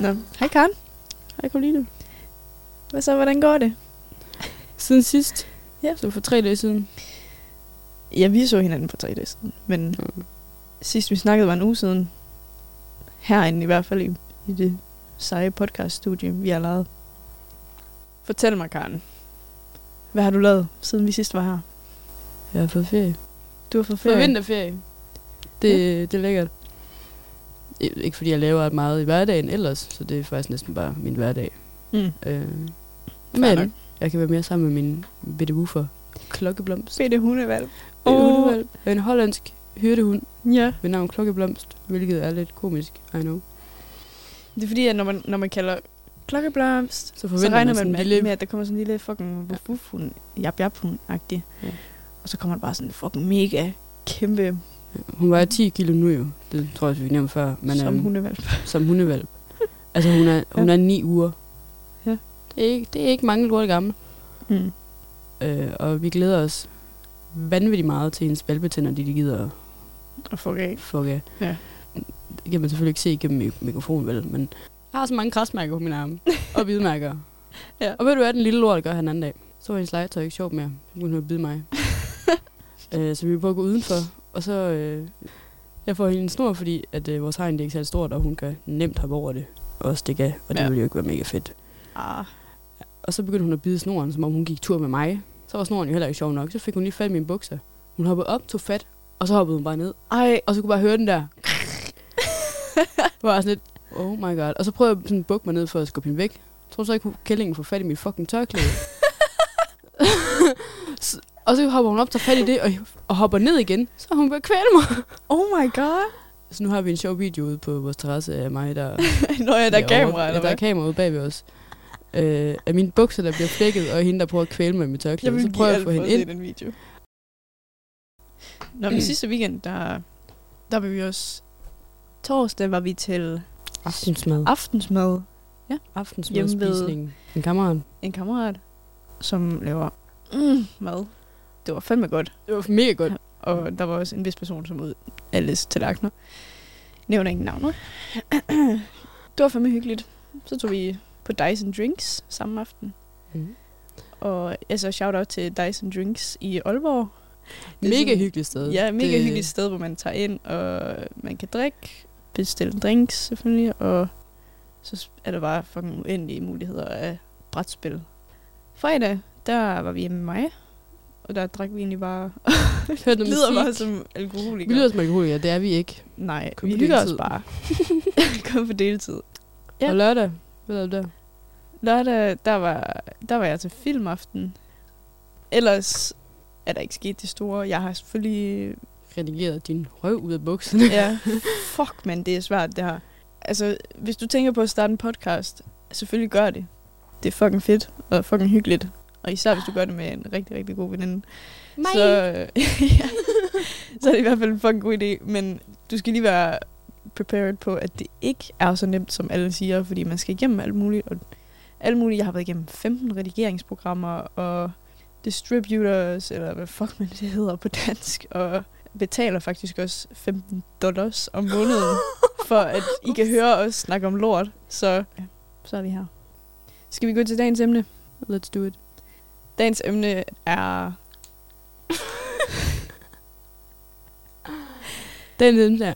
Nå, hej Karen. Hej Karoline. Hvad så, hvordan går det? Siden sidst. Ja. Så for tre dage siden. Ja, vi så hinanden for tre dage siden, men Mm. sidst vi snakkede var en uge siden. Herinde i hvert fald i, i det seje podcaststudie, vi har lavet. Fortæl mig, Karen. Hvad har du lavet, siden vi sidst var her? Jeg har fået ferie. Du har fået Ferie. ferie. vinterferie. Det, ja. det er lækkert. Ikke fordi jeg laver meget i hverdagen ellers, så det er faktisk næsten bare min hverdag. Mm. Øh, men jeg kan være mere sammen med min bitte woofer. Klokkeblomst. Bitte hundevalg. Åh. hundevalp. En hollandsk hyrdehund Ja. ved navn Klokkeblomst, hvilket er lidt komisk, I know. Det er fordi, at når man, når man kalder klokkeblomst, Så så regner man man med, en lille... med, at der kommer sådan en lille fucking wuff hund jap jap hund agtig Ja. Og så kommer der bare sådan en fucking mega kæmpe Hun vejer 10 kilo nu jo. Det tror jeg, vi nævnte før. Men, som øhm, hundevalg. som hundevalp. altså hun er, hun Ja. er ni uger. Ja. Det er ikke, det er ikke mange lorte gamle. Mm. Øh, og vi glæder os vanvittigt meget til hendes valpetænder, de, de gider at Og fuck af. fuck af. Ja. Det kan man selvfølgelig ikke se igennem mik- mikrofonen, vel? Men jeg har så mange krasmærker på mine arme. og hvidmærker. Ja. Og ved du hvad, den lille lort gør han anden dag? Så var hendes legetøj ikke sjovt mere. Så hun bide mig. øh, så vi prøver at gå udenfor. Og så... Øh, jeg får hende en snor, fordi at, øh, vores hegn det er ikke særlig stort, og hun kan nemt hoppe over det og stikke af. Og det Ja. ville jo ikke være mega fedt. Ah. Og så begyndte hun at bide snoren, som om hun gik tur med mig. Så var snoren jo heller ikke sjov nok. Så fik hun lige fat i mine bukser. Hun hoppede op, tog fat, og så hoppede hun bare ned. Ej, Og så kunne bare høre den der. Var sådan lidt, oh my god. Og så prøvede jeg sådan at bukke mig ned for at skubbe hende væk. Jeg tror så ikke, kællingen får fat i mit fucking tørklæde. Så- og så hopper hun op, tager fat i det, og, og hopper ned igen. Så hun at kvæle mig. oh my god. Så nu har vi en sjov video ude på vores terrasse af mig, der... Nå ja, der er kamera, eller der er kamera ude bagved os. Øh, af mine bukser, der bliver flækket, og hende, der prøver at kvæle mig med Jeg tørklæde. vil Så prøver jeg at få hende ind. den video. Nå, men sidste weekend, der, der var vi også... Torsdag var vi til Aftensmad. aftensmad. Aftensmadspisning. En kammerat. En kammerat, som laver mm, mad. Det var fandme godt. Det var mega godt. Og der var også en vis person, som ud alles tallerkener. Nævner ingen navne. det var fandme hyggeligt. Så tog vi på Dyson Drinks samme aften. Mm. Og altså shout-out til Dyson Drinks i Aalborg. Mega sådan- hyggeligt sted. Ja, mega det, hyggeligt sted, hvor man tager ind, og man kan drikke, bestille drinks selvfølgelig, og så er der bare fucking uendelige muligheder af brætspil. Fredag, der var vi hjemme med mig, og der drak vi egentlig bare... Hørte noget lyder bare som alkoholiker. Vi lyder som alkoholikere, det er vi ikke. Nej, Kun vi hygger os bare. Kom på deltid. Ja. Og lørdag, hvad lavede du der? Lørdag, der var, der var jeg til filmaften. Ellers er der ikke sket det store. Jeg har selvfølgelig Redigeret din røv ud af bukserne. Ja, fuck man, det er svært det her. Altså, hvis du tænker på at starte en podcast, selvfølgelig gør det. Det er fucking fedt og fucking hyggeligt. Og især hvis du gør det med en rigtig, rigtig god veninde. Så, ja, så er det i hvert fald en fucking god idé. Men du skal lige være prepared på, at det ikke er så nemt, som alle siger, fordi man skal igennem alt muligt. Og alt muligt. Jeg har været igennem 15 redigeringsprogrammer og distributors, eller hvad fuck man det hedder på dansk, og betaler faktisk også 15 dollars om måneden, for at I kan høre os snakke om lort. Så, ja, så er vi her. Skal vi gå til dagens emne? Let's do it. Dagens emne er... Den det,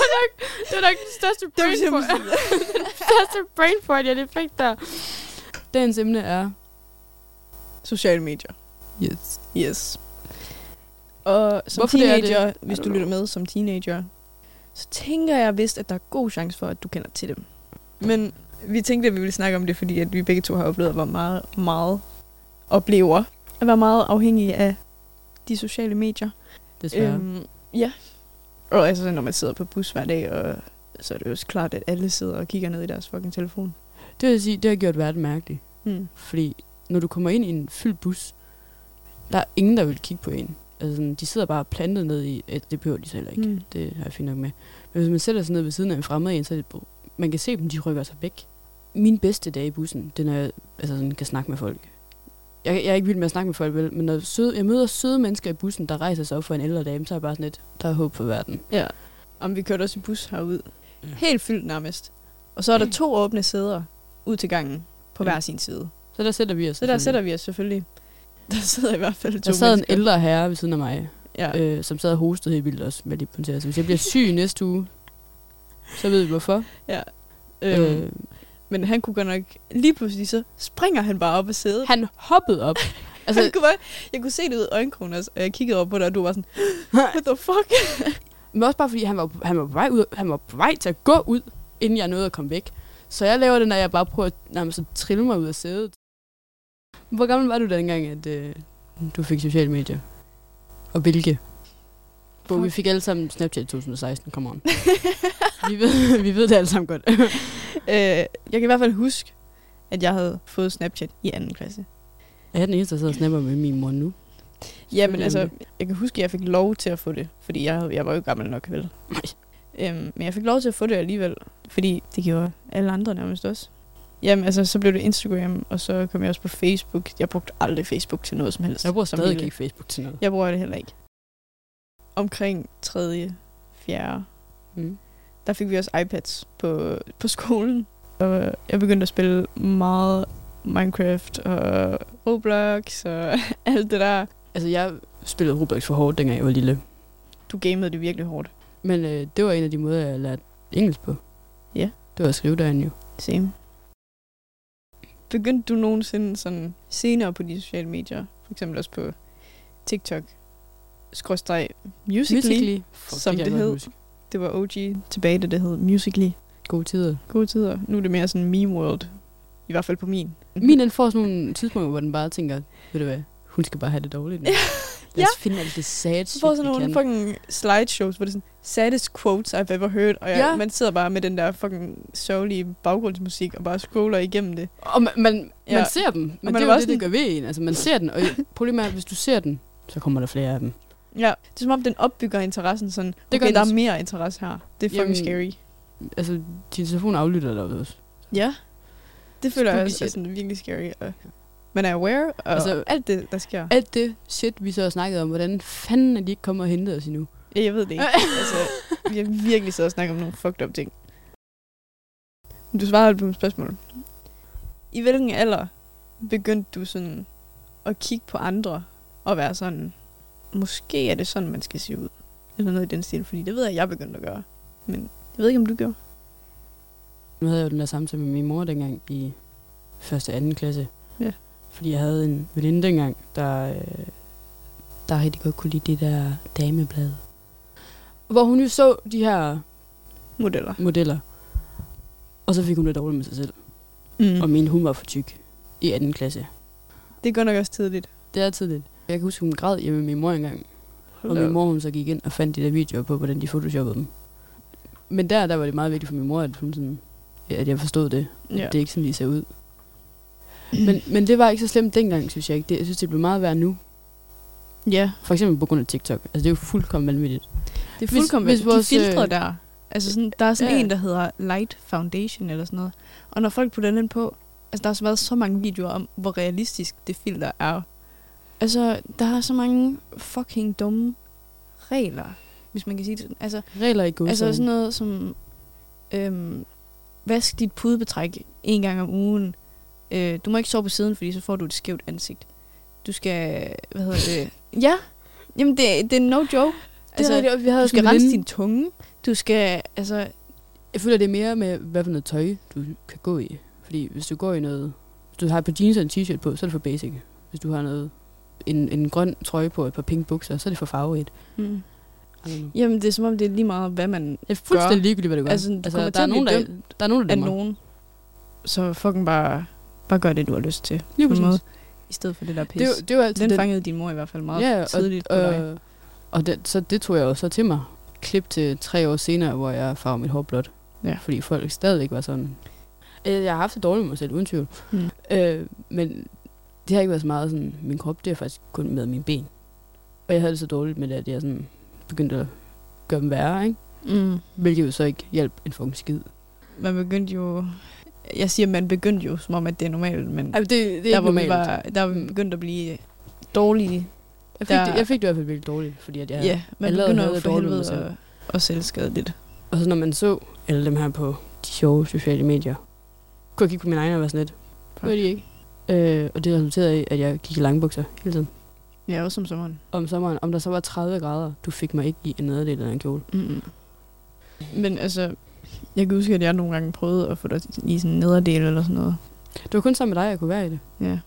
var nok, var nok den største Det var brain fart, simpelthen... den største brain fart, jeg lige fik der. Dagens emne er... Sociale medier. Yes. Yes. Og som Hvorfor det er teenager, det? hvis I du lytter med som teenager, så tænker jeg vist, at der er god chance for, at du kender til dem. Men vi tænkte, at vi ville snakke om det, fordi at vi begge to har oplevet, hvor meget, meget oplever at være meget afhængige af de sociale medier. Desværre. Øhm, ja. Og altså, når man sidder på bus hver dag, og så er det jo også klart, at alle sidder og kigger ned i deres fucking telefon. Det vil sige, det har gjort verden mærkelig. Mm. Fordi når du kommer ind i en fyldt bus, der er ingen, der vil kigge på en. Altså sådan, de sidder bare plantet ned i, at det behøver de heller ikke. Mm. Det har jeg fint nok med. Men hvis man sætter sig ned ved siden af en fremmed en, så er det, man kan se dem, de rykker sig væk. Min bedste dag i bussen, det er, når jeg altså sådan, kan snakke med folk. Jeg, jeg er ikke vild med at snakke med folk, vel, men når søde, jeg møder søde mennesker i bussen, der rejser sig op for en ældre dame, så er jeg bare sådan lidt, der er håb for verden. Ja. Om vi kørte også i bus herud. Ja. Helt fyldt nærmest. Og så er der to åbne sæder ud til gangen på Ja. hver sin side. Så der sætter vi os. Så der sætter vi os selvfølgelig. Der sidder i hvert fald to Der sad en mennesker. ældre herre ved siden af mig, Ja. øh, som sad og hostede helt vildt også, med Så hvis jeg bliver syg næste uge, så ved vi hvorfor. øhm, Øh, men han kunne godt nok... Lige pludselig så springer han bare op af sædet. han hoppede op. Altså, Altså, han kunne bare, jeg kunne se det ud af øjenkrogen også, og jeg kiggede op på dig, og du var sådan, what the fuck? men også bare fordi, han var, han, var på vej ud, han var på vej til at gå ud, inden jeg nåede at komme væk. Så jeg laver det, når jeg bare prøver nærmest at trille mig ud af sædet. Hvor gammel var du dengang, at øh, du fik sociale medier? Og hvilke? Bo, vi fik alle sammen Snapchat i 2016, come on. vi, ved, vi ved det alle sammen godt. øh, jeg kan i hvert fald huske, at jeg havde fået Snapchat i anden klasse. Jeg er den eneste, der sidder og snapper med min mor nu. Ja, men altså, jeg kan huske, at jeg fik lov til at få det, fordi jeg, jeg var jo gammel nok, vel? Nej. Øhm, men jeg fik lov til at få det alligevel, fordi det gjorde alle andre nærmest også. Jamen, altså, så blev det Instagram, og så kom jeg også på Facebook. Jeg brugte aldrig Facebook til noget som helst. Jeg bruger stadig ikke Facebook til noget. Jeg bruger det heller ikke. Omkring 3. 4. Mm. der fik vi også iPads på, på skolen. Og jeg begyndte at spille meget Minecraft og Roblox og alt det der. Altså, jeg spillede Roblox for hårdt, dengang jeg var lille. Du gamede det virkelig hårdt. Men øh, det var en af de måder, jeg lærte engelsk på. Det var at skrive derinde jo. Same. Begyndte du nogensinde sådan senere på de sociale medier, for eksempel også på TikTok, skråstreg Musical.ly, Musically. Fuck, som det godt hed. huske. det var OG tilbage, da det hed Musical.ly. Gode tider. Gode tider. Nu er det mere sådan meme world. I hvert fald på min. Min den får sådan nogle tidspunkter, hvor den bare tænker, ved du hvad, hun skal bare have det dårligt. Nu. Lad os finde alt det sad shit, får sådan nogle fucking slideshows, hvor det er sådan, saddest quotes I've ever heard, og jeg, Ja. man sidder bare med den der fucking sørgelige baggrundsmusik, og bare scroller igennem det. Og man, man, Ja. man ser dem, men man det er jo det, det gør ved en. Altså, man ser den, og problemet er, at hvis du ser den, så kommer der flere af dem. Ja, det er som om, den opbygger interessen sådan, Det gør okay, der er mere interesse her. Det er fucking Jamen, scary. Altså, din telefon aflytter dig også. Ja, det føler jeg Spooky også er sådan virkelig scary. Og man er aware, og Altså, alt det, der sker. Alt det shit, vi så har snakket om, hvordan fanden er de ikke kommet og hentet os endnu? Ja, jeg ved det ikke. altså, vi har virkelig siddet og snakket om nogle fucked up ting. Du svarede på mit spørgsmål. I hvilken alder begyndte du sådan at kigge på andre og være sådan, måske er det sådan, man skal se ud? Eller noget i den stil, fordi det ved jeg, jeg begyndte at gøre. Men jeg ved ikke, om du gjorde. Nu havde jeg jo den der samtale med min mor dengang i første og anden klasse. Ja. Fordi jeg havde en veninde dengang, der, øh, der rigtig godt kunne lide det der dameblad. Hvor hun jo så de her Modeller. modeller. Og så fik hun det dårligt med sig selv. Mm. Og mente, hun var for tyk i anden klasse. Det går nok også tidligt. Det er tidligt. Jeg kan huske, hun græd hjemme med min mor engang. Hold Og min mor, hun så gik ind og fandt de der videoer på, hvordan de photoshoppede dem. Men der, der var det meget vigtigt for min mor, at, hun sådan, at jeg forstod det. Ja. Det er ikke sådan, de ser ud. Men, men det var ikke så slemt dengang, synes jeg ikke. Det, jeg synes, det blev meget værd nu. Ja, For eksempel på grund af TikTok. Altså, det er jo fuldkommen vanvittigt. det er fuldkommen hvis hvis, vores, De filtre øh, der. Altså sådan, der er sådan Ja. en, der hedder Light Foundation eller sådan noget. Og når folk putter den på, altså der har så været så mange videoer om, hvor realistisk det filter er. Altså, der er så mange fucking dumme regler, hvis man kan sige det sådan. Altså, Regler i god altså sådan noget som, øhm, vask dit pudebetræk en gang om ugen. Øh, du må ikke sove på siden, fordi så får du et skævt ansigt. Du skal, hvad hedder det? Ja, jamen det, det er no joke. Altså, det er, vi havde Du skal rense din tunge. Du skal, altså... Jeg føler, det er mere med, hvad for noget tøj, du kan gå i. Fordi hvis du går i noget... Hvis du har et par jeans og en t-shirt på, så er det for basic. Hvis du har noget... En, en grøn trøje på og et par pink bukser, så er det for farverigt. Mm. Jamen, det er som om, det er lige meget, hvad man Jeg er fuldstændig Gør. ligegyldigt, hvad du gør. Altså, du kommer der, er nogen, der, der er nogen, der af dømmer. nogen. Så fucking bare, bare gør det, du har lyst til. Lige på en præcis. måde. I stedet for det der pis. Det, jo- det jo altid den den, fangede din mor i hvert fald meget ja, tidligt og, på dig. øh, og det, så det tog jeg jo så til mig. Klip til tre år senere, hvor jeg farvede mit hår blåt. Ja. Fordi folk stadigvæk var sådan... Øh, Jeg har haft det dårligt med mig selv, uden tvivl. Mm. Øh, men det har ikke været så meget sådan, min krop, det er faktisk kun med mine ben. Og jeg havde det så dårligt med det, at jeg sådan begyndte at gøre dem værre, ikke? Mm. Hvilket jo så ikke hjalp en fucking skid. Man begyndte jo... Jeg siger, man begyndte jo, som om, at det er normalt, men Altså, det, det er der, hvor normalt. var, der var Mm. begyndt at blive dårlige. Jeg fik, der- det, jeg fik det i hvert fald virkelig dårligt, fordi at jeg... ja man allerede begynder jo det for helvede at, at selvskade lidt. Og så når man så alle dem her på de sjove sociale medier, kunne jeg kigge på mine egne og være sådan lidt, gør de ikke? Øh, og det resulterede i, at jeg gik i langbukser hele tiden. Ja, også om sommeren. Om sommeren, om der så var 30 grader, du fik mig ikke i en nederdel af en kjole. Mm-mm. Men altså, jeg kan huske, at jeg nogle gange prøvede at få dig i sådan en nederdel eller sådan noget. Det var kun sammen med dig, jeg kunne være i det. Ja.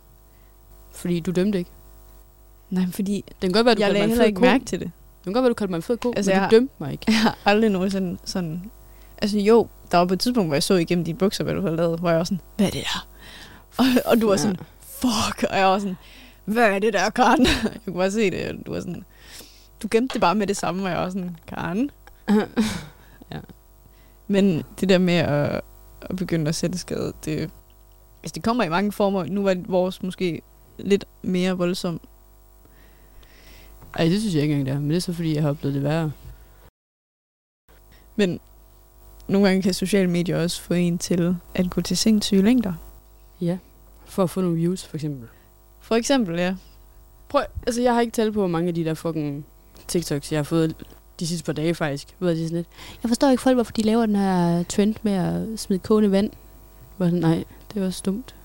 Fordi du dømte ikke. Nej, fordi Det kan godt være, du jeg lagde heller ikke ko. mærke til det. Det kan godt være, du kaldte mig en fed ko, Altså, men jeg du dømte mig ikke. Jeg har aldrig nogensinde sådan... Altså jo, der var på et tidspunkt, hvor jeg så igennem dine bukser, hvad du havde lavet, hvor jeg var sådan, hvad er det der? Og, og du var sådan, fuck, og jeg var sådan, hvad er det der, Karen? Jeg kunne bare se det, og du var sådan, du gemte det bare med det samme, og jeg var sådan, Karen. Men det der med at, at begynde at sætte skade, det, altså det kommer i mange former. Nu var vores måske lidt mere voldsom. Ej, det synes jeg ikke engang, det er. Men det er så, fordi jeg har oplevet det værre. Men nogle gange kan sociale medier også få en til at gå til sindssyge længder. Ja. For at få nogle views, for eksempel. For eksempel, ja. Prøv, altså jeg har ikke talt på, hvor mange af de der fucking TikToks, jeg har fået de sidste par dage faktisk. Ved jeg, sådan lidt, jeg forstår ikke folk, hvorfor de laver den her trend med at smide kogende vand. Hvor jeg sådan, nej, det var stumt.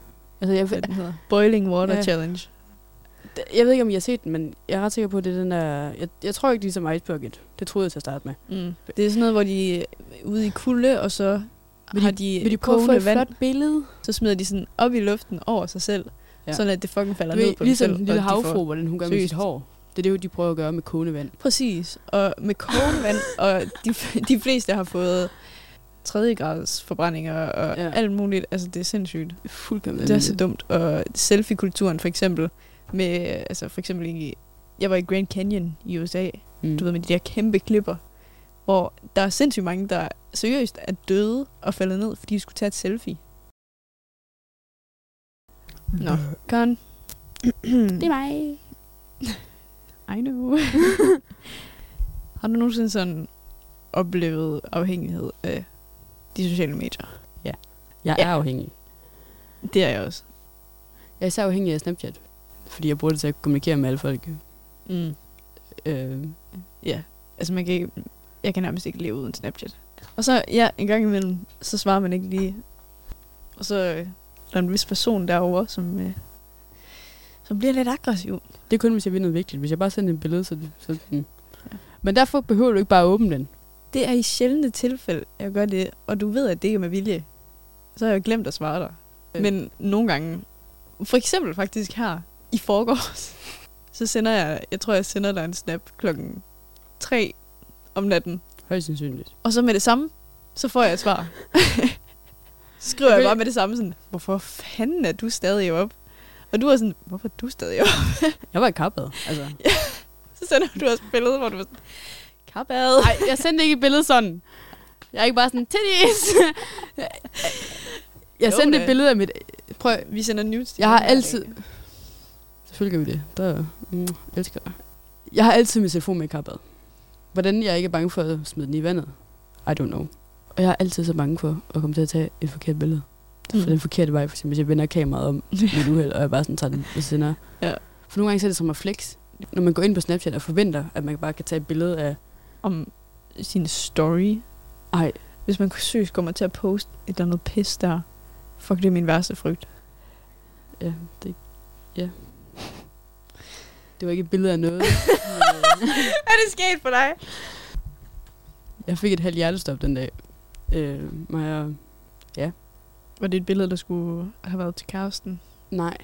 Altså, jeg, Hvad den hedder. Boiling Water Ja. Challenge. jeg ved ikke, om I har set den, men jeg er ret sikker på, at det er den der... Jeg, jeg tror ikke, de er som Ice Bucket. Det troede jeg til at starte med. Mm. Det er sådan noget, hvor de er ude i kulde, og så Vil har de- Vil de prøve at få et vand, flot billede? så smider de sådan op i luften over sig selv, Ja. sådan at det fucking falder ved, ned på ligesom dem selv. en lille og de får- havfru, hvordan hun gør med sit hår. Det er det, de prøver at gøre med kogende vand. Præcis. Og med kogende vand, og de, de fleste har fået tredje grads forbrændinger og Ja. ja. alt muligt. Altså, det er sindssygt. Fuldkommen Det er så dumt. Og selfie-kulturen for eksempel, med, altså for eksempel i, jeg var i Grand Canyon i USA, Mm. du ved med de der kæmpe klipper, hvor der er sindssygt mange, der seriøst er døde og faldet ned, fordi de skulle tage et selfie. Nå, Karen. Det er mig. I know. Har du nogensinde sådan oplevet afhængighed af de sociale medier? Jeg Ja. er afhængig. Det er jeg også. Jeg er især afhængig af Snapchat. Fordi jeg bruger det til at kommunikere med alle folk. Mm. Øh, Ja, altså man kan ikke, jeg kan nærmest ikke leve uden Snapchat. Og så, ja, en gang imellem, så svarer man ikke lige. Og så øh, der er en vis person derovre, som, øh, som bliver lidt aggressiv. det er kun, hvis jeg vil noget vigtigt. Hvis jeg bare sender et billede, så, så mm. Men derfor behøver du ikke bare at åbne den. Det er i sjældne tilfælde, jeg gør det, og du ved, at det ikke er med vilje. Så har jeg glemt at svare dig. Øh. Men nogle gange, for eksempel faktisk her i forgårs, så sender jeg, jeg tror, jeg sender dig en snap klokken 3 om natten. Højst sandsynligt. Og så med det samme, så får jeg et svar. Skriver jeg Okay. bare med det samme sådan, hvorfor fanden er du stadig op? Og du er sådan, hvorfor er du stadig op? Jeg var i kappet. Altså. Så sender du også et billede, hvor du var sådan, kappad. Nej, jeg sendte ikke et billede sådan. Jeg er ikke bare sådan, titties. jeg Jo sendte da. et billede af mit... Prøv, Vi sender til jeg har altid... Selvfølgelig gør vi det. Der, mm, elsker dig. Jeg har altid min telefon med i kappet. Hvordan jeg ikke er bange for at smide den i vandet, I don't know. Og jeg er altid så bange for at komme til at tage et forkert billede. Mm. For den forkerte vej, for eksempel, hvis jeg vender kameraet om med et uheld, og jeg bare sådan tager den og sender. Ja. For nogle gange så er det som at flex. Når man går ind på Snapchat og forventer, at man bare kan tage et billede af... Om sin story. Ej, Hvis man seriøst kommer til at poste et eller andet pis der. Fuck, det er min værste frygt. ja, det... Ja. Det var ikke et billede af noget. er det sket for dig? jeg fik et halvt hjertestop den dag. Øh, Maja, Var det et billede, der skulle have været til kæresten? Nej.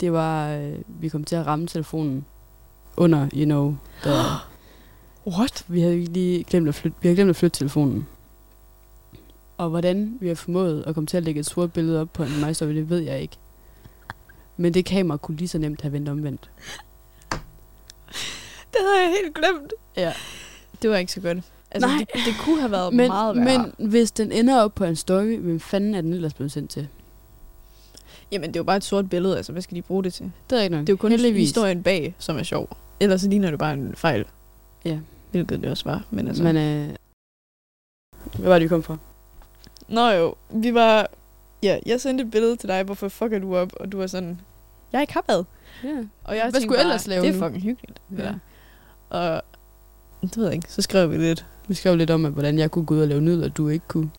Det var, øh, vi kom til at ramme telefonen under, you know, da What? vi havde lige glemt at flytte, vi havde glemt at flytte telefonen. Og hvordan vi har formået at komme til at lægge et sort billede op på en MyStory, det ved jeg ikke. Men det kamera kunne lige så nemt have vendt omvendt. Det havde jeg helt glemt. Ja. Det var ikke så godt. Altså, Nej. det, det kunne have været Men, meget værre. men hvis den ender op på en story, hvem fanden er den ellers blevet sendt til? Jamen, det er jo bare et sort billede. Altså, hvad skal de bruge det til? Det er ikke nok. Det er jo kun Heldigvis. historien bag, som er sjov. Ellers så ligner det bare en fejl. Ja. Hvilket det også var. Men altså. Men øh, hvad var det, vi kom fra? Nå jo, vi var... Ja, jeg sendte et billede til dig, hvorfor fucker du op? Og du var sådan, jeg er i Kapad. Ja. Og jeg Hvad skulle jeg ellers lave Det er nu? fucking hyggeligt. Ja. Ja. Og det ved jeg ikke, så skrev vi lidt. Vi skrev lidt om, at hvordan jeg kunne gå ud og lave nød, og du ikke kunne.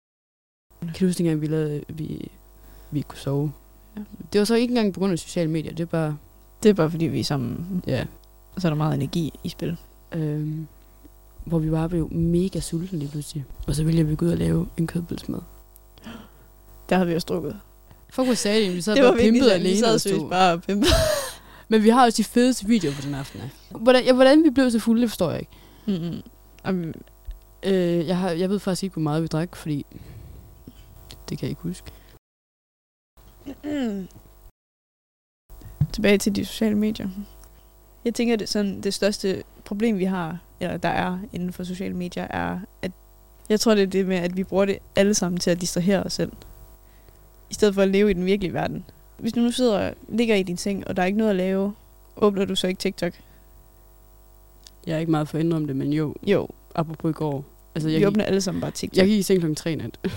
Kan du huske dengang, vi, lavede, vi, vi kunne sove? Ja. Det var så ikke engang på grund af sociale medier. Det er bare, Det er bare fordi, vi er sammen, ja, og så er der meget energi i spil. øhm, hvor vi bare blev mega sultne lige pludselig. Og så ville vi gå ud og lave en kødbølsmad. Der havde vi også drukket. Fuck, hvor sagde det? Vi sad det bare pimpet sådan, vi alene. sad og seriøst bare og pimpede. Men vi har også de fedeste videoer på den aften. af. Hvordan, ja, hvordan vi blev så fulde, det forstår jeg ikke. Mm-hmm. Øh, jeg, har, jeg ved faktisk ikke, hvor meget vi drak, fordi det kan jeg ikke huske. Tilbage til de sociale medier. Jeg tænker, det, sådan, det største problem, vi har, eller der er inden for sociale medier, er, at jeg tror, det er det med, at vi bruger det alle sammen til at distrahere os selv. I stedet for at leve i den virkelige verden. Hvis du nu sidder og ligger i din seng, og der er ikke noget at lave, åbner du så ikke TikTok? Jeg er ikke meget for at indrømme det, men jo, Jo, apropos i går. Altså, jeg, vi gik, åbner alle sammen bare TikTok. jeg gik i seng klokken 3 nat.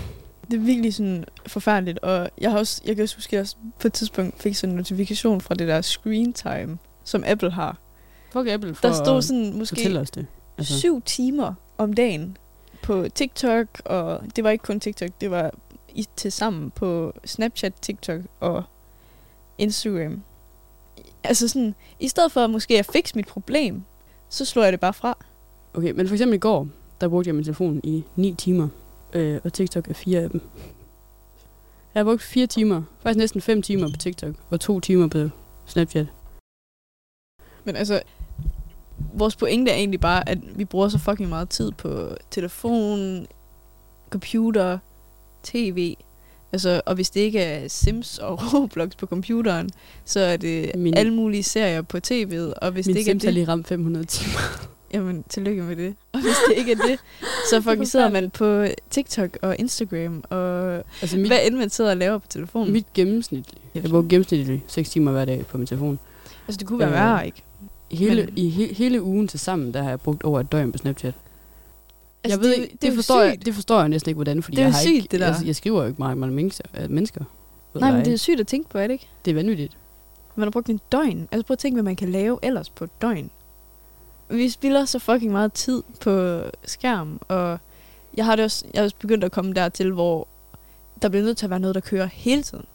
Det er virkelig sådan forfærdeligt, og jeg har også, jeg kan også huske, at jeg også på et tidspunkt fik sådan en notifikation fra det der screen time, som Apple har. Fuck Apple for Der stod sådan måske os det. altså. syv timer om dagen på TikTok, og det var ikke kun TikTok, det var i, til sammen på Snapchat, TikTok og Instagram. Altså sådan, i stedet for måske at fikse mit problem, så slår jeg det bare fra. Okay, men for eksempel i går, der brugte jeg min telefon i 9 timer, øh, og TikTok er fire af dem. Jeg har brugt fire timer, faktisk næsten 5 timer på TikTok, og to timer på Snapchat. Men altså, vores pointe er egentlig bare, at vi bruger så fucking meget tid på telefon, computer, tv. Altså, og hvis det ikke er Sims og Roblox på computeren, så er det Min- alle mulige serier på tv'et. Og hvis Min det ikke er Sims har det, lige ramt 500 timer. Jamen tillykke med det. Og hvis det ikke er det, så fucking sidder man på TikTok og Instagram, og Altså mit, hvad end man sidder og laver på telefonen. mit gennemsnitlige. Jeg bruger gennemsnitligt 6 timer hver dag på min telefon. altså, det kunne være øh, værre, ikke? Hele, Men- I he, hele ugen til sammen, der har jeg brugt over et døgn på Snapchat. Altså, jeg ved det, ikke, det, det, forstår jeg, det forstår jeg næsten ikke, hvordan, fordi Det er jeg har sygt, ikke, det der. Jeg, jeg skriver jo ikke meget med mennesker. mennesker Nej, dig. men det er sygt at tænke på, er det ikke? det er vanvittigt. Man har brugt en døgn. Altså prøv at tænke, hvad man kan lave ellers på et døgn. Vi spilder så fucking meget tid på skærm, og jeg har det også, jeg er også begyndt at komme dertil, hvor der bliver nødt til at være noget, der kører hele tiden.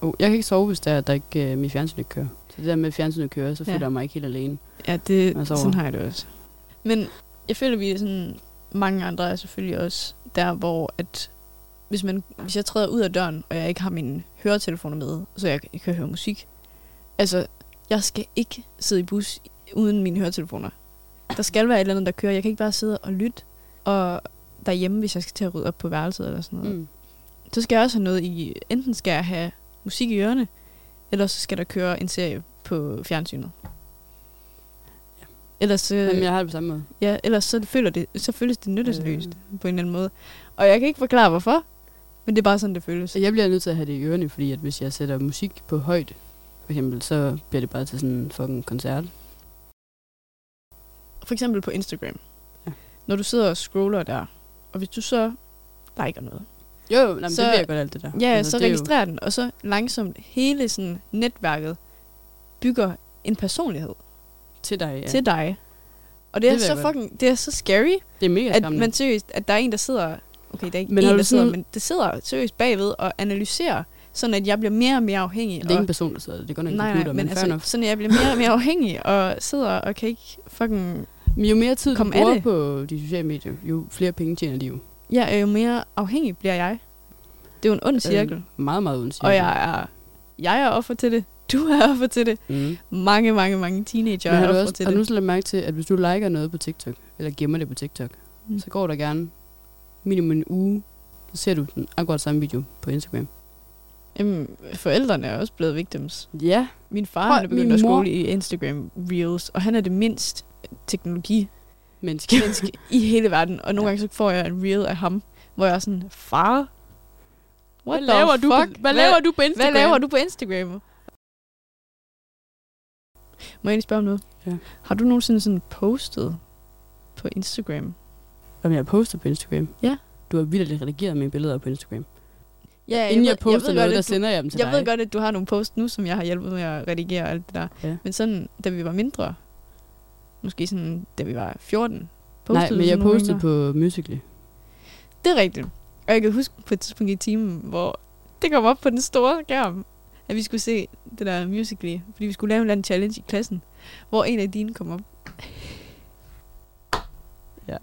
Oh, jeg kan ikke sove, hvis der, der ikke uh, mit fjernsyn ikke kører. Så det der med at fjernsynet kører, så Ja. føler jeg mig ikke helt alene. Ja, det, Jeg sådan har jeg det også. Men jeg føler, vi er sådan, mange andre er selvfølgelig også der, hvor at hvis, man, hvis jeg træder ud af døren, og jeg ikke har mine høretelefoner med, så jeg kan høre musik. Altså, jeg skal ikke sidde i bus uden mine høretelefoner. Der skal være et eller andet, der kører. Jeg kan ikke bare sidde og lytte. Og derhjemme, hvis jeg skal til at rydde op på værelset eller sådan noget, Mm. så skal jeg også have noget i... Enten skal jeg have musik i ørerne, eller så skal der køre en serie på fjernsynet. Ja. Ellers så, Jamen, jeg har det på samme måde. ja, ellers så, føler det, så føles det nyttesløst øh. på en eller anden måde. Og jeg kan ikke forklare, hvorfor, men det er bare sådan, det føles. Jeg bliver nødt til at have det i ørerne, fordi at hvis jeg sætter musik på højt, for eksempel, så bliver det bare til sådan en fucking koncert. For eksempel på Instagram. Ja. Når du sidder og scroller der, og hvis du så liker noget, Jo, jo, nej, men Så- det godt alt det der. ja, altså, så det er jo- registrerer den, og så langsomt hele sådan netværket bygger en personlighed Til dig, ja. til dig. Og det er Det ved så godt. fucking, det er så scary, Det er mega at man seriøst, at der er en, der sidder, okay, der er ikke Men en, der sidder, sådan- men det sidder seriøst bagved og analyserer, sådan at jeg bliver mere og mere afhængig. det er ikke en person, der sidder. Det nok en nej, computer, nej, men, men altså, enough. sådan at jeg bliver mere og mere afhængig, og sidder og kan ikke fucking... Men jo mere tid du bruger på de sociale medier, jo flere penge tjener de jo. Ja, jo mere afhængig bliver jeg. Det er jo en ond cirkel. Øh, meget, meget uden og jeg er, jeg er offer til det. Du er offer til det. Mm. Mange, mange, mange teenager er har du offer også, til har du det. nu så lagt mærke til, at hvis du liker noget på TikTok, eller gemmer det på TikTok, Mm. så går der gerne minimum en uge, så ser du den akkurat samme video på Instagram. Jamen, forældrene er også blevet victims. Ja. Min far Prøv, han er begyndt at skole i Instagram Reels, og han er det mindst teknologi Menneske. menneske i hele verden. Og nogle Ja. gange så får jeg en reel af ham, hvor jeg er sådan, far, what Hvad laver, du fuck? på, hvad laver du på Instagram? Hvad laver du på Instagram? Må jeg lige spørge om noget? Ja. Har du nogensinde sådan postet på Instagram? Om jeg poster på Instagram? Ja. Du har vildt redigeret mine billeder på Instagram. Ja, Inden jeg, poster ved noget, godt, der du, sender jeg dem til Jeg dig. ved godt, at du har nogle posts nu, som jeg har hjulpet med at redigere og alt det der. Ja. Men sådan, da vi var mindre, måske sådan, da vi var 14, Nej, postede men du jeg postede på Musical.ly. Det er rigtigt. Og jeg kan huske på et tidspunkt i timen, hvor det kom op på den store skærm, at vi skulle se det der Musical.ly, fordi vi skulle lave en eller anden challenge i klassen, hvor en af dine kom op. Ja.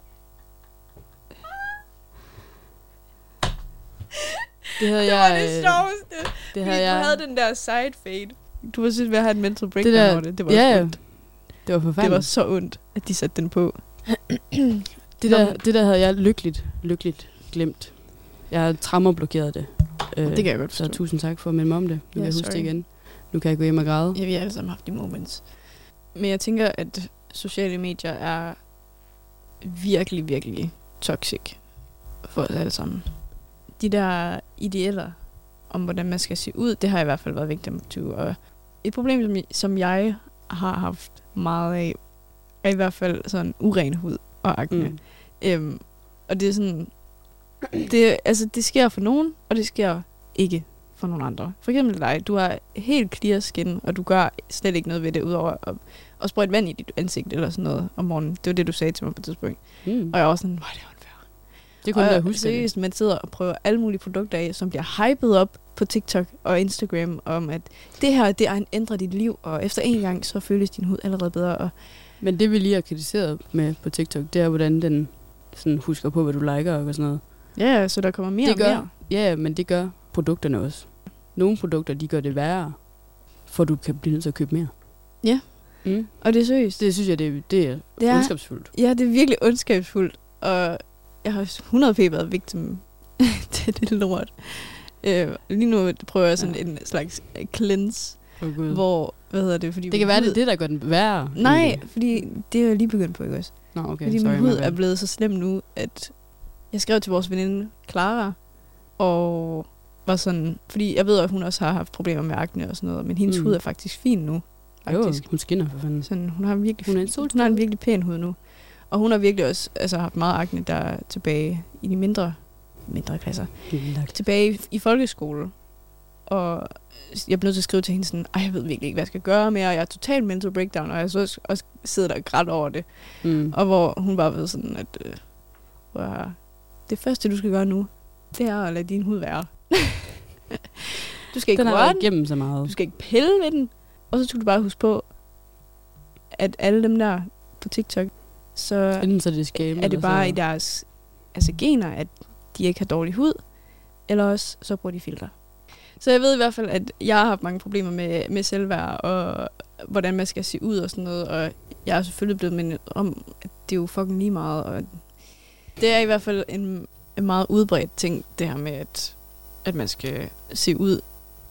Det havde Det var jeg... det øh, sjoveste. Det havde du jeg... havde den der side fade. Du var synes ved at have en mental breakdown der- over det. Det var ja, så ondt. Det var Det var forfærdeligt. så ondt, at de satte den på. Det der, det der havde jeg lykkeligt, lykkeligt glemt. Jeg har trammerblokeret det. Øh, Det kan jeg godt Så forstå. tusind tak for at minde mig om det. Nu Ja, kan jeg huske det igen. Nu kan jeg gå hjem og græde. Ja, vi har alle sammen haft de moments. Men jeg tænker, at sociale medier er virkelig, virkelig toxic for os alle sammen. De der idealer om, hvordan man skal se ud, det har i hvert fald været victim to. Og et problem, som, som jeg har haft meget af, er i hvert fald sådan uren hud og akne. Mm. Øhm, og det er sådan, det, altså, det sker for nogen, og det sker ikke for nogle andre. For eksempel dig, du har helt clear skin, og du gør slet ikke noget ved det, udover at, at sprøjte vand i dit ansigt eller sådan noget om morgenen. Det var det, du sagde til mig på et tidspunkt. Mm. Og jeg var sådan, hvor er det. Det kunne og jeg huske. seriøst, man sidder og prøver alle mulige produkter af, som bliver hypet op på TikTok og Instagram, om at det her, det er ændrer dit liv, og efter en gang, så føles din hud allerede bedre. Og Men det vi lige har kritiseret med på TikTok, det er, hvordan den sådan husker på, hvad du liker og sådan noget. ja, så der kommer mere det og gør, mere. Ja, men det gør produkterne også. Nogle produkter, de gør det værre, for du kan blive nødt til at købe mere. Ja. Mm. Og det er seriøst. Det synes jeg, det, det er Det er- ondskabsfuldt. Ja, det er virkelig ondskabsfuldt, og jeg har 100 p været victim til det lort. Øh, lige nu prøver jeg sådan Ja. en slags øh, cleanse, Oh, mm. hvor, hvad hedder det, fordi det kan være, hud, det er det, der gør den værre. Nej, egentlig. fordi det er jeg lige begyndt på, ikke også? Nå, okay. Fordi sorry, min hud er blevet så slem nu, at jeg skrev til vores veninde Clara, og var sådan, fordi jeg ved, at hun også har haft problemer med akne og sådan noget, men hendes Mm. hud er faktisk fin nu. Jo, Faktisk. hun skinner for fanden. Sådan, hun har virkelig Hun er en hun har en virkelig pæn hud nu. Og hun har virkelig også altså, haft meget akne, der er tilbage i de mindre, mindre klasser. Lagt. Tilbage i, i folkeskole. Og jeg blev nødt til at skrive til hende sådan, Ej, jeg ved virkelig ikke, hvad jeg skal gøre mere. Jeg er totalt mental breakdown, og jeg så også, også sidder der og grædt over det. Mm. Og hvor hun bare ved sådan, at øh, det første, du skal gøre nu, det er at lade din hud være. du skal ikke Den røre den, så meget. du skal ikke pille ved den. Og så skal du bare huske på, at alle dem der på TikTok, så Enten så er det skam, er det bare i deres altså gener, at de ikke har dårlig hud, eller også så bruger de filter. Så jeg ved i hvert fald, at jeg har haft mange problemer med, med selvværd, og hvordan man skal se ud og sådan noget, og jeg er selvfølgelig blevet mindet om, at det er jo fucking lige meget, og det er i hvert fald en, en meget udbredt ting, det her med, at, at man skal se ud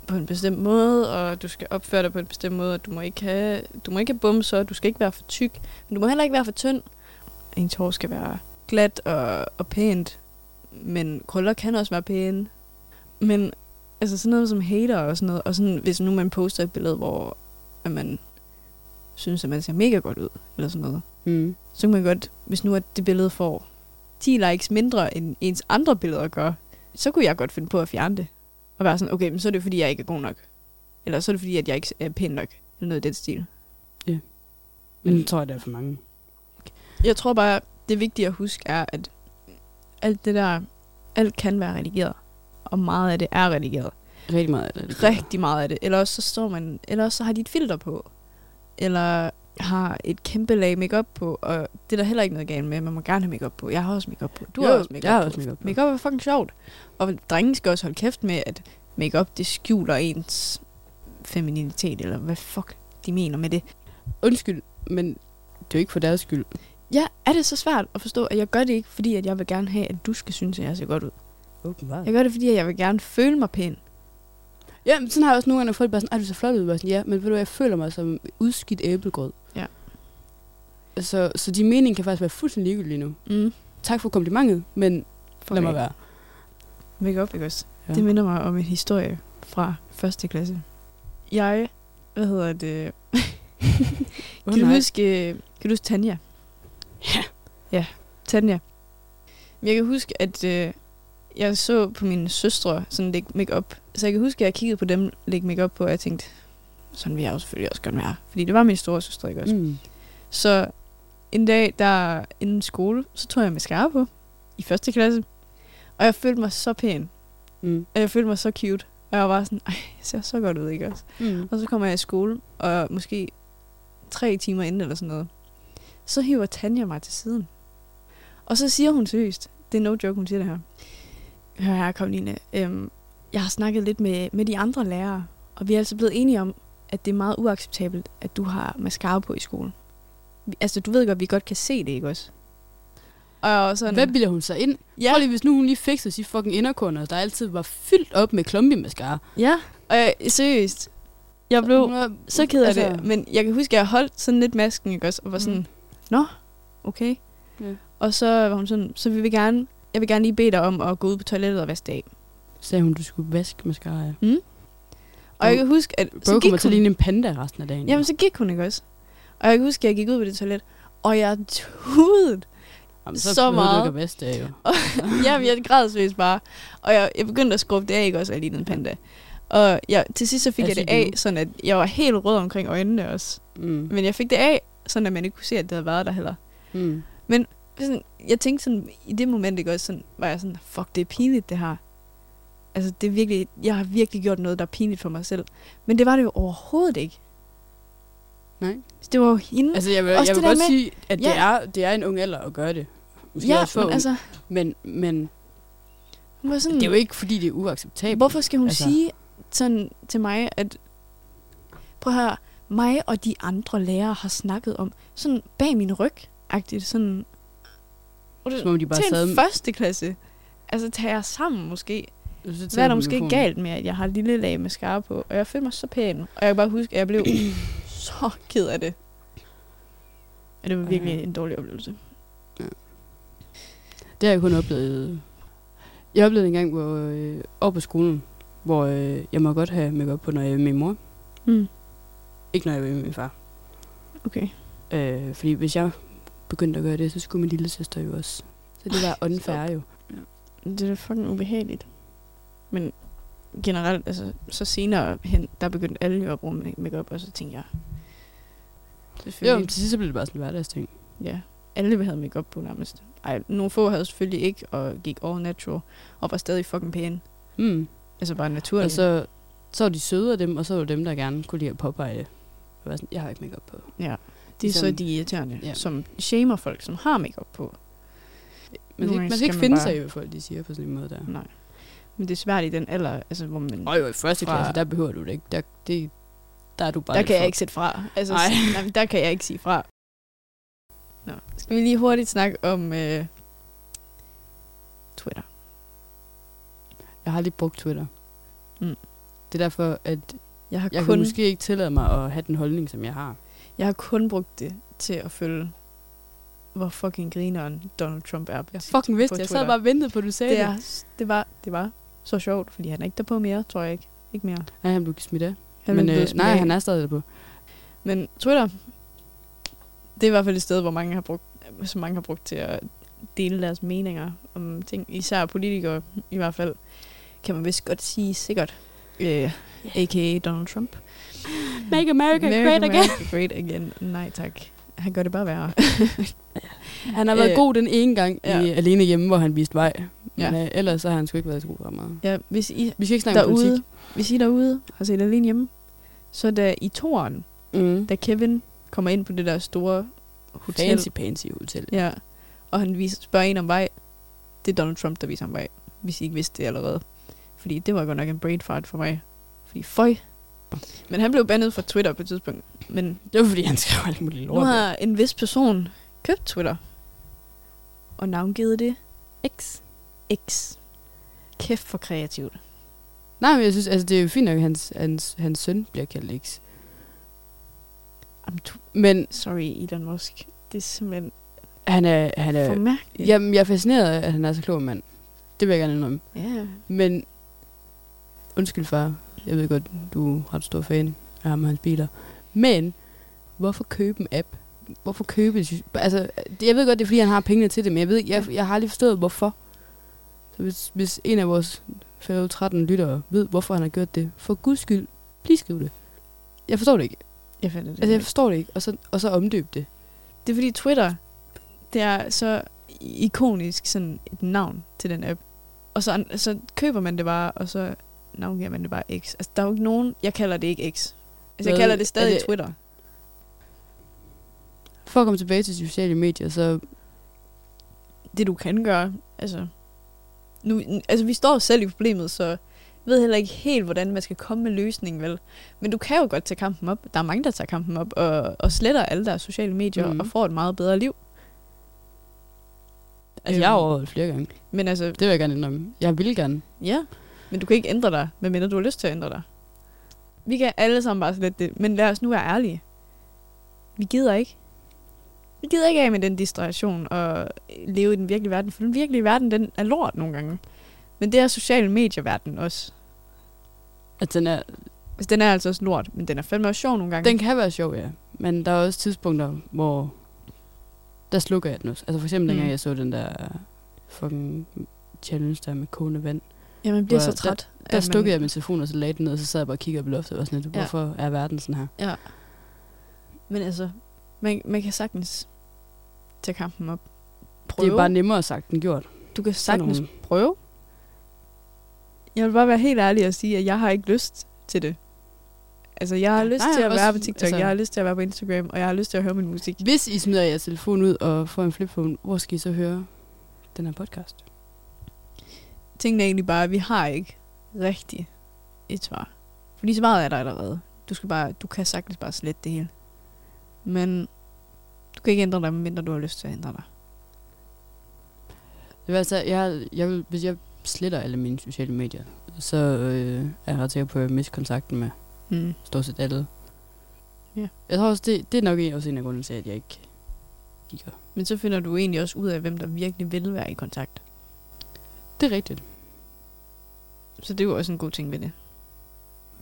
på en bestemt måde, og du skal opføre dig på en bestemt måde, og du må ikke have, du må ikke have bumser, du skal ikke være for tyk, men du må heller ikke være for tynd. Ens hår skal være glat og, og pænt, men krøller kan også være pæne. Men altså sådan noget som hater og sådan noget, og sådan, hvis nu man poster et billede, hvor at man synes, at man ser mega godt ud, eller sådan noget, Mm. så kan man godt, hvis nu at det billede får 10 likes mindre, end ens andre billeder gør, så kunne jeg godt finde på at fjerne det. Og være sådan, okay, men så er det fordi, jeg ikke er god nok. Eller så er det fordi, at jeg ikke er pæn nok. Eller noget i den stil. Men det tror jeg, det er for mange. Jeg tror bare, det vigtige at huske er, at alt det der, alt kan være redigeret. Og meget af det er redigeret. Rigtig meget af det. Rigtig meget af det. Eller også så står man, eller også så har de et filter på. Eller har et kæmpe lag makeup på, og det er der heller ikke noget galt med. Man må gerne have makeup på. Jeg har også makeup på. Du Jo, har også makeup jeg på. også makeup på. Makeup er fucking sjovt. Og drenge skal også holde kæft med, at makeup det skjuler ens femininitet, eller hvad fuck de mener med det. Undskyld, men det er jo ikke for deres skyld. Ja, er det så svært at forstå, at jeg gør det ikke, fordi at jeg vil gerne have, at du skal synes, at jeg ser godt ud. Åbenbart. Jeg gør det, fordi at jeg vil gerne føle mig pæn. Ja, men sådan har jeg også nogle gange, folk bare sådan, ej, du ser flot ud. Bare sådan, ja, men ved du jeg føler mig som udskidt æblegrød. Ja. Så, så de mening kan faktisk være fuldstændig ligegyldige nu. Mm. Tak for komplimentet, men For lad mig være. Makeup, ikke også? Ja. Det minder mig om en historie fra første klasse. Jeg, hvad hedder det, Oh, Kan du nej. huske, øh, kan du huske Tanja? Ja. Ja, Tanja. Jeg kan huske, at øh, jeg så på mine søstre sådan lægge make-up. Så jeg kan huske, at jeg kiggede på dem lægge make-up på, og jeg tænkte, sådan vil jeg jo selvfølgelig også gerne være. Fordi det var min store søstre, ikke også? Mm. Så en dag, der inden skole, så tog jeg mascara på i første klasse. Og jeg følte mig så pæn. Mm. Og jeg følte mig så cute. Og jeg var sådan, ej, jeg ser så godt ud, ikke også? Mm. Og så kommer jeg i skole, og måske tre timer inden eller sådan noget, så hiver Tanja mig til siden. Og så siger hun seriøst, det er no joke, hun siger det her. Hør her, Karoline. Øhm, jeg har snakket lidt med, med de andre lærere, og vi er altså blevet enige om, at det er meget uacceptabelt, at du har mascara på i skolen. Vi- Altså, du ved godt, at vi godt kan se det, ikke også? Og sådan, Hvad bilder hun sig ind? ja, Prøv lige, hvis nu hun lige fikser de fucking inderkorner, der altid var fyldt op med klumpi mascara. ja, og jeg, seriøst, jeg blev Hun var- så ked af altså, det. Men jeg kan huske, at jeg holdt sådan lidt masken, ikke også? Og var sådan, Mm. Nå, okay. Ja. Og så var hun sådan, så vi vil gerne, jeg vil gerne lige bede dig om at gå ud på toilettet og vaske det af. Sagde hun, du skulle vaske mascara. Ja. Og jeg kan huske, at Bro så kommer gik til at ligne en panda resten af dagen. jamen, så gik hun, ikke også? Og jeg kan huske, at jeg gik ud på det toilet, og jeg tudede. Jamen, så behøver meget. Du ikke at af, jo. Jamen, jeg græd bare. Og jeg, jeg begyndte at skrubbe det af, ikke også? Og jeg lignede en panda. Og jeg, til sidst så fik As jeg det af, sådan at jeg var helt rød omkring øjnene også. Mm. Men jeg fik det af, sådan at man ikke kunne se, at det havde været der heller. Mm. sådan, jeg tænkte sådan, i det moment, ikke også, sådan, var jeg sådan, fuck, det er pinligt, det her. Altså, det er virkelig, jeg har virkelig gjort noget, der er pinligt for mig selv. Men det var det jo overhovedet ikke. Nej. Det var jo hende. Altså, jeg vil, Også jeg vil det godt med- sige, at det, Ja. er, det er en ung alder at gøre det. Måske ja, også for men ung. altså, Men, men hun var sådan, det er jo ikke, fordi det er uacceptabelt. hvorfor skal hun altså- altså, sige sådan til mig, at, prøv at høre, mig og de andre lærere har snakket om, sådan bag min ryg, agtigt, sådan, Som om de bare til sad en første klasse. Altså, tager jeg sammen måske. Så Hvad er der de måske galt med, at jeg har et lille lag mascara på, og jeg føler mig så pæn. Og jeg kan bare huske, at jeg blev så ked af det. Og det var virkelig Ja. en dårlig oplevelse. Det har jeg kun oplevet. Jeg oplevede en gang, hvor øh, over på skolen, hvor øh, jeg må godt have makeup på, når jeg er med min mor. Mm. Ikke når jeg er med min far. Okay. Øh, fordi hvis jeg begyndte at gøre det, så skulle min lille søster jo også. Så det var unfair jo. Det er fucking ubehageligt. Men generelt, altså, så senere hen, der begyndte alle jo at bruge make- makeup, og så tænkte jeg, Jo, men til sidst så blev det bare sådan en hverdagsting. ja, alle havde makeup på nærmest. Ej, nogle få havde selvfølgelig ikke, og gik all natural, og var stadig fucking pæne. Mm. Altså bare naturligt. Og så, så var de søde af dem, og så var det dem, der gerne kunne lide at påpege det. Jeg, var sådan, jeg har ikke makeup på. ja, det er så ligesom- de irriterende, Ja. som shamer folk, som har makeup på. Man skal, man skal ikke man finde bare- sig i, hvad folk de siger på sådan en måde der. Nej. Men det er svært i den alder, altså, hvor man... Og jo, i første Fra- klasse, der behøver du det ikke. Der, det, der er du bare der kan jeg for- ikke sætte fra. Altså, Nej. nej, der kan jeg ikke sige fra. Nå. Skal vi lige hurtigt snakke om øh, Twitter? Jeg har lige brugt Twitter. Mm. Det er derfor, at Jeg har, jeg kun, kan måske ikke tillade mig at have den holdning, som jeg har. jeg har kun brugt det til at følge, hvor fucking grineren Donald Trump er. på Jeg fucking vidste på. Jeg sad bare og ventede på, at du sagde det, det. er, det, var, det var så sjovt, fordi han er ikke der på mere, tror jeg ikke. Ikke mere. Nej, han blev smidt af. Han Men øh, smidt nej, af. han er stadig der på. Men Twitter, det er i hvert fald et sted, hvor mange har brugt, som mange har brugt til at dele deres meninger om ting. Især politikere i hvert fald, kan man vist godt sige sikkert. Uh, A.k.a. Donald Trump. Make America great again. America great again. Nej tak. Han gør det bare værre. Han har været Øh, god den ene gang ja. i Alene Hjemme, hvor han viste vej. Men Ja. øh, ellers så har han sgu ikke været så god ret meget. ja, hvis I Vi skal ikke snakke om derude, politik. hvis I derude har set alene hjemme, så da i toren, Mm. da Kevin kommer ind på det der store hotel, Fancy, fancy hotel. Ja, og han viser, spørger en om vej. Det er Donald Trump, der viser ham vej, hvis I ikke vidste det allerede. Fordi det var godt nok en brain fart for mig. Fordi føj. Men han blev bandet fra Twitter på et tidspunkt. Men Det var fordi, han skrev alt muligt nu lort. har en vis person købt Twitter. Og navngivet det X. X. Kæft for kreativt. Nej, men jeg synes, altså, det er jo fint nok, at hans, hans, hans søn bliver kaldt X. Men sorry, Elon Musk. Det er simpelthen han er, han for er, mærkeligt. jamen, jeg er fascineret af, at han er så klog en mand. Det vil jeg gerne indrømme. Ja. Men, undskyld far, jeg ved godt, du er ret stor fan af ham og hans biler. Men, hvorfor købe en app? Hvorfor købe et Altså, det- jeg ved godt, det er fordi, han har pengene til det, men jeg, ved, jeg, jeg har aldrig forstået, hvorfor. Så hvis, hvis en af vores fellow 13 lyttere ved, hvorfor han har gjort det, for guds skyld, lige skriv det. Jeg forstår det ikke. Jeg fandt det. Altså, jeg forstår det ikke. Og så, og så omdøb det. Det er fordi Twitter, det er så ikonisk sådan et navn til den app. Og så, så køber man det bare, og så navngiver man det bare X. Altså, der er jo ikke nogen... Jeg kalder det ikke X. Altså, jeg Hvad- kalder det stadig det- Twitter. For at komme tilbage til sociale medier, så Det, du kan gøre, altså... Nu, altså, vi står selv i problemet, så jeg ved heller ikke helt, hvordan man skal komme med løsningen, vel? Men du kan jo godt tage kampen op. Der er mange, der tager kampen op og, og sletter alle deres sociale medier mm. og får et meget bedre liv. Altså, jeg har Øhm. overvejet flere gange. Men altså, Det vil jeg gerne indrømme. Jeg vil gerne. Ja, men du kan ikke ændre dig, medmindre du har lyst til at ændre dig. Vi kan alle sammen bare slet det, men lad os nu være ærlige. Vi gider ikke. Vi gider ikke af med den distraktion og leve i den virkelige verden, for den virkelige verden, den er lort nogle gange. Men det er sociale medier-verden også. At den, er, Altså, den er altså også lort, men den er fandme også sjov nogle gange. den kan være sjov, ja. Men der er også tidspunkter, hvor der slukker jeg den også. Altså for eksempel, Mm. dengang jeg så den der fucking challenge der med kogende vand. Ja, man bliver så træt. Der slukkede man, jeg min telefon, og så lagde den ned, og så sad jeg bare og kiggede op i loftet og var sådan lidt, Ja. hvorfor er verden sådan her? Ja. Men altså, man, man kan sagtens tage kampen op. Prøve. Det er bare nemmere sagt end gjort. Du kan sagtens prøve. Jeg vil bare være helt ærlig og sige, at jeg har ikke lyst til det. Altså, jeg har lyst Nej, til at også- være på TikTok, altså- jeg har lyst til at være på Instagram, og jeg har lyst til at høre min musik. Hvis I smider jeres telefon ud og får en flipphone, hvor skal I så høre den her podcast? Tingene er egentlig bare, at vi har ikke rigtig et svar. Fordi svaret er der allerede. Du, skal bare, du kan sagtens bare slette det hele. Men du kan ikke ændre dig, medmindre du har lyst til at ændre dig. Det vil altså, jeg, jeg vil, hvis jeg sletter alle mine sociale medier, så øh, er jeg ret sikker på, at jeg mister kontakten med Mm. stort set alle. Ja. Jeg tror også, det, det er nok også en af grunden til, at jeg ikke kigger. Men så finder du egentlig også ud af, hvem der virkelig vil være i kontakt. Det er rigtigt. Så det er jo også en god ting ved det.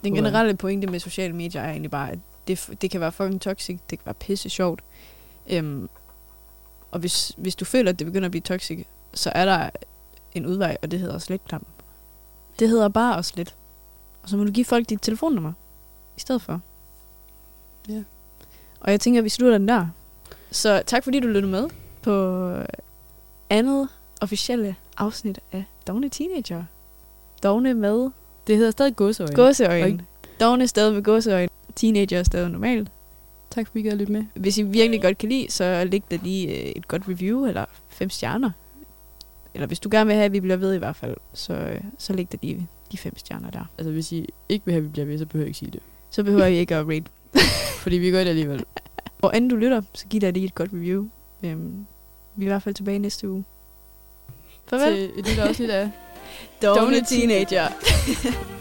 Den generelle pointe med sociale medier er egentlig bare, at det, det kan være fucking toxic, det kan være pisse sjovt. Øhm, og hvis, hvis du føler, at det begynder at blive toxic, så er der en udvej, og det hedder sletknappen. Det hedder bare at slet. Og så må du give folk dit telefonnummer i stedet for. Ja. Og jeg tænker, at vi slutter den der. Så tak fordi du lyttede med på andet officielle afsnit af Dogne Teenager. Dogne med Det hedder stadig gåseøjne. gåseøjne. Dogne stadig med gåseøjne. Teenager er stadig normalt. Tak fordi I gad at lytte med. Hvis I virkelig godt kan lide, så læg der lige øh, et godt review, eller fem stjerner. Eller hvis du gerne vil have, at vi bliver ved i hvert fald, så, øh, så læg der lige de fem stjerner der. Altså, hvis I ikke vil have, at vi bliver ved, så behøver jeg ikke sige det. Så behøver I ikke at rate. Fordi vi gør det alligevel. Og inden du lytter, så giv dig lige et godt review. Øhm, vi er i hvert fald tilbage næste uge. Farvel. Til et lille afsnit af Dogne Dogne Teenager.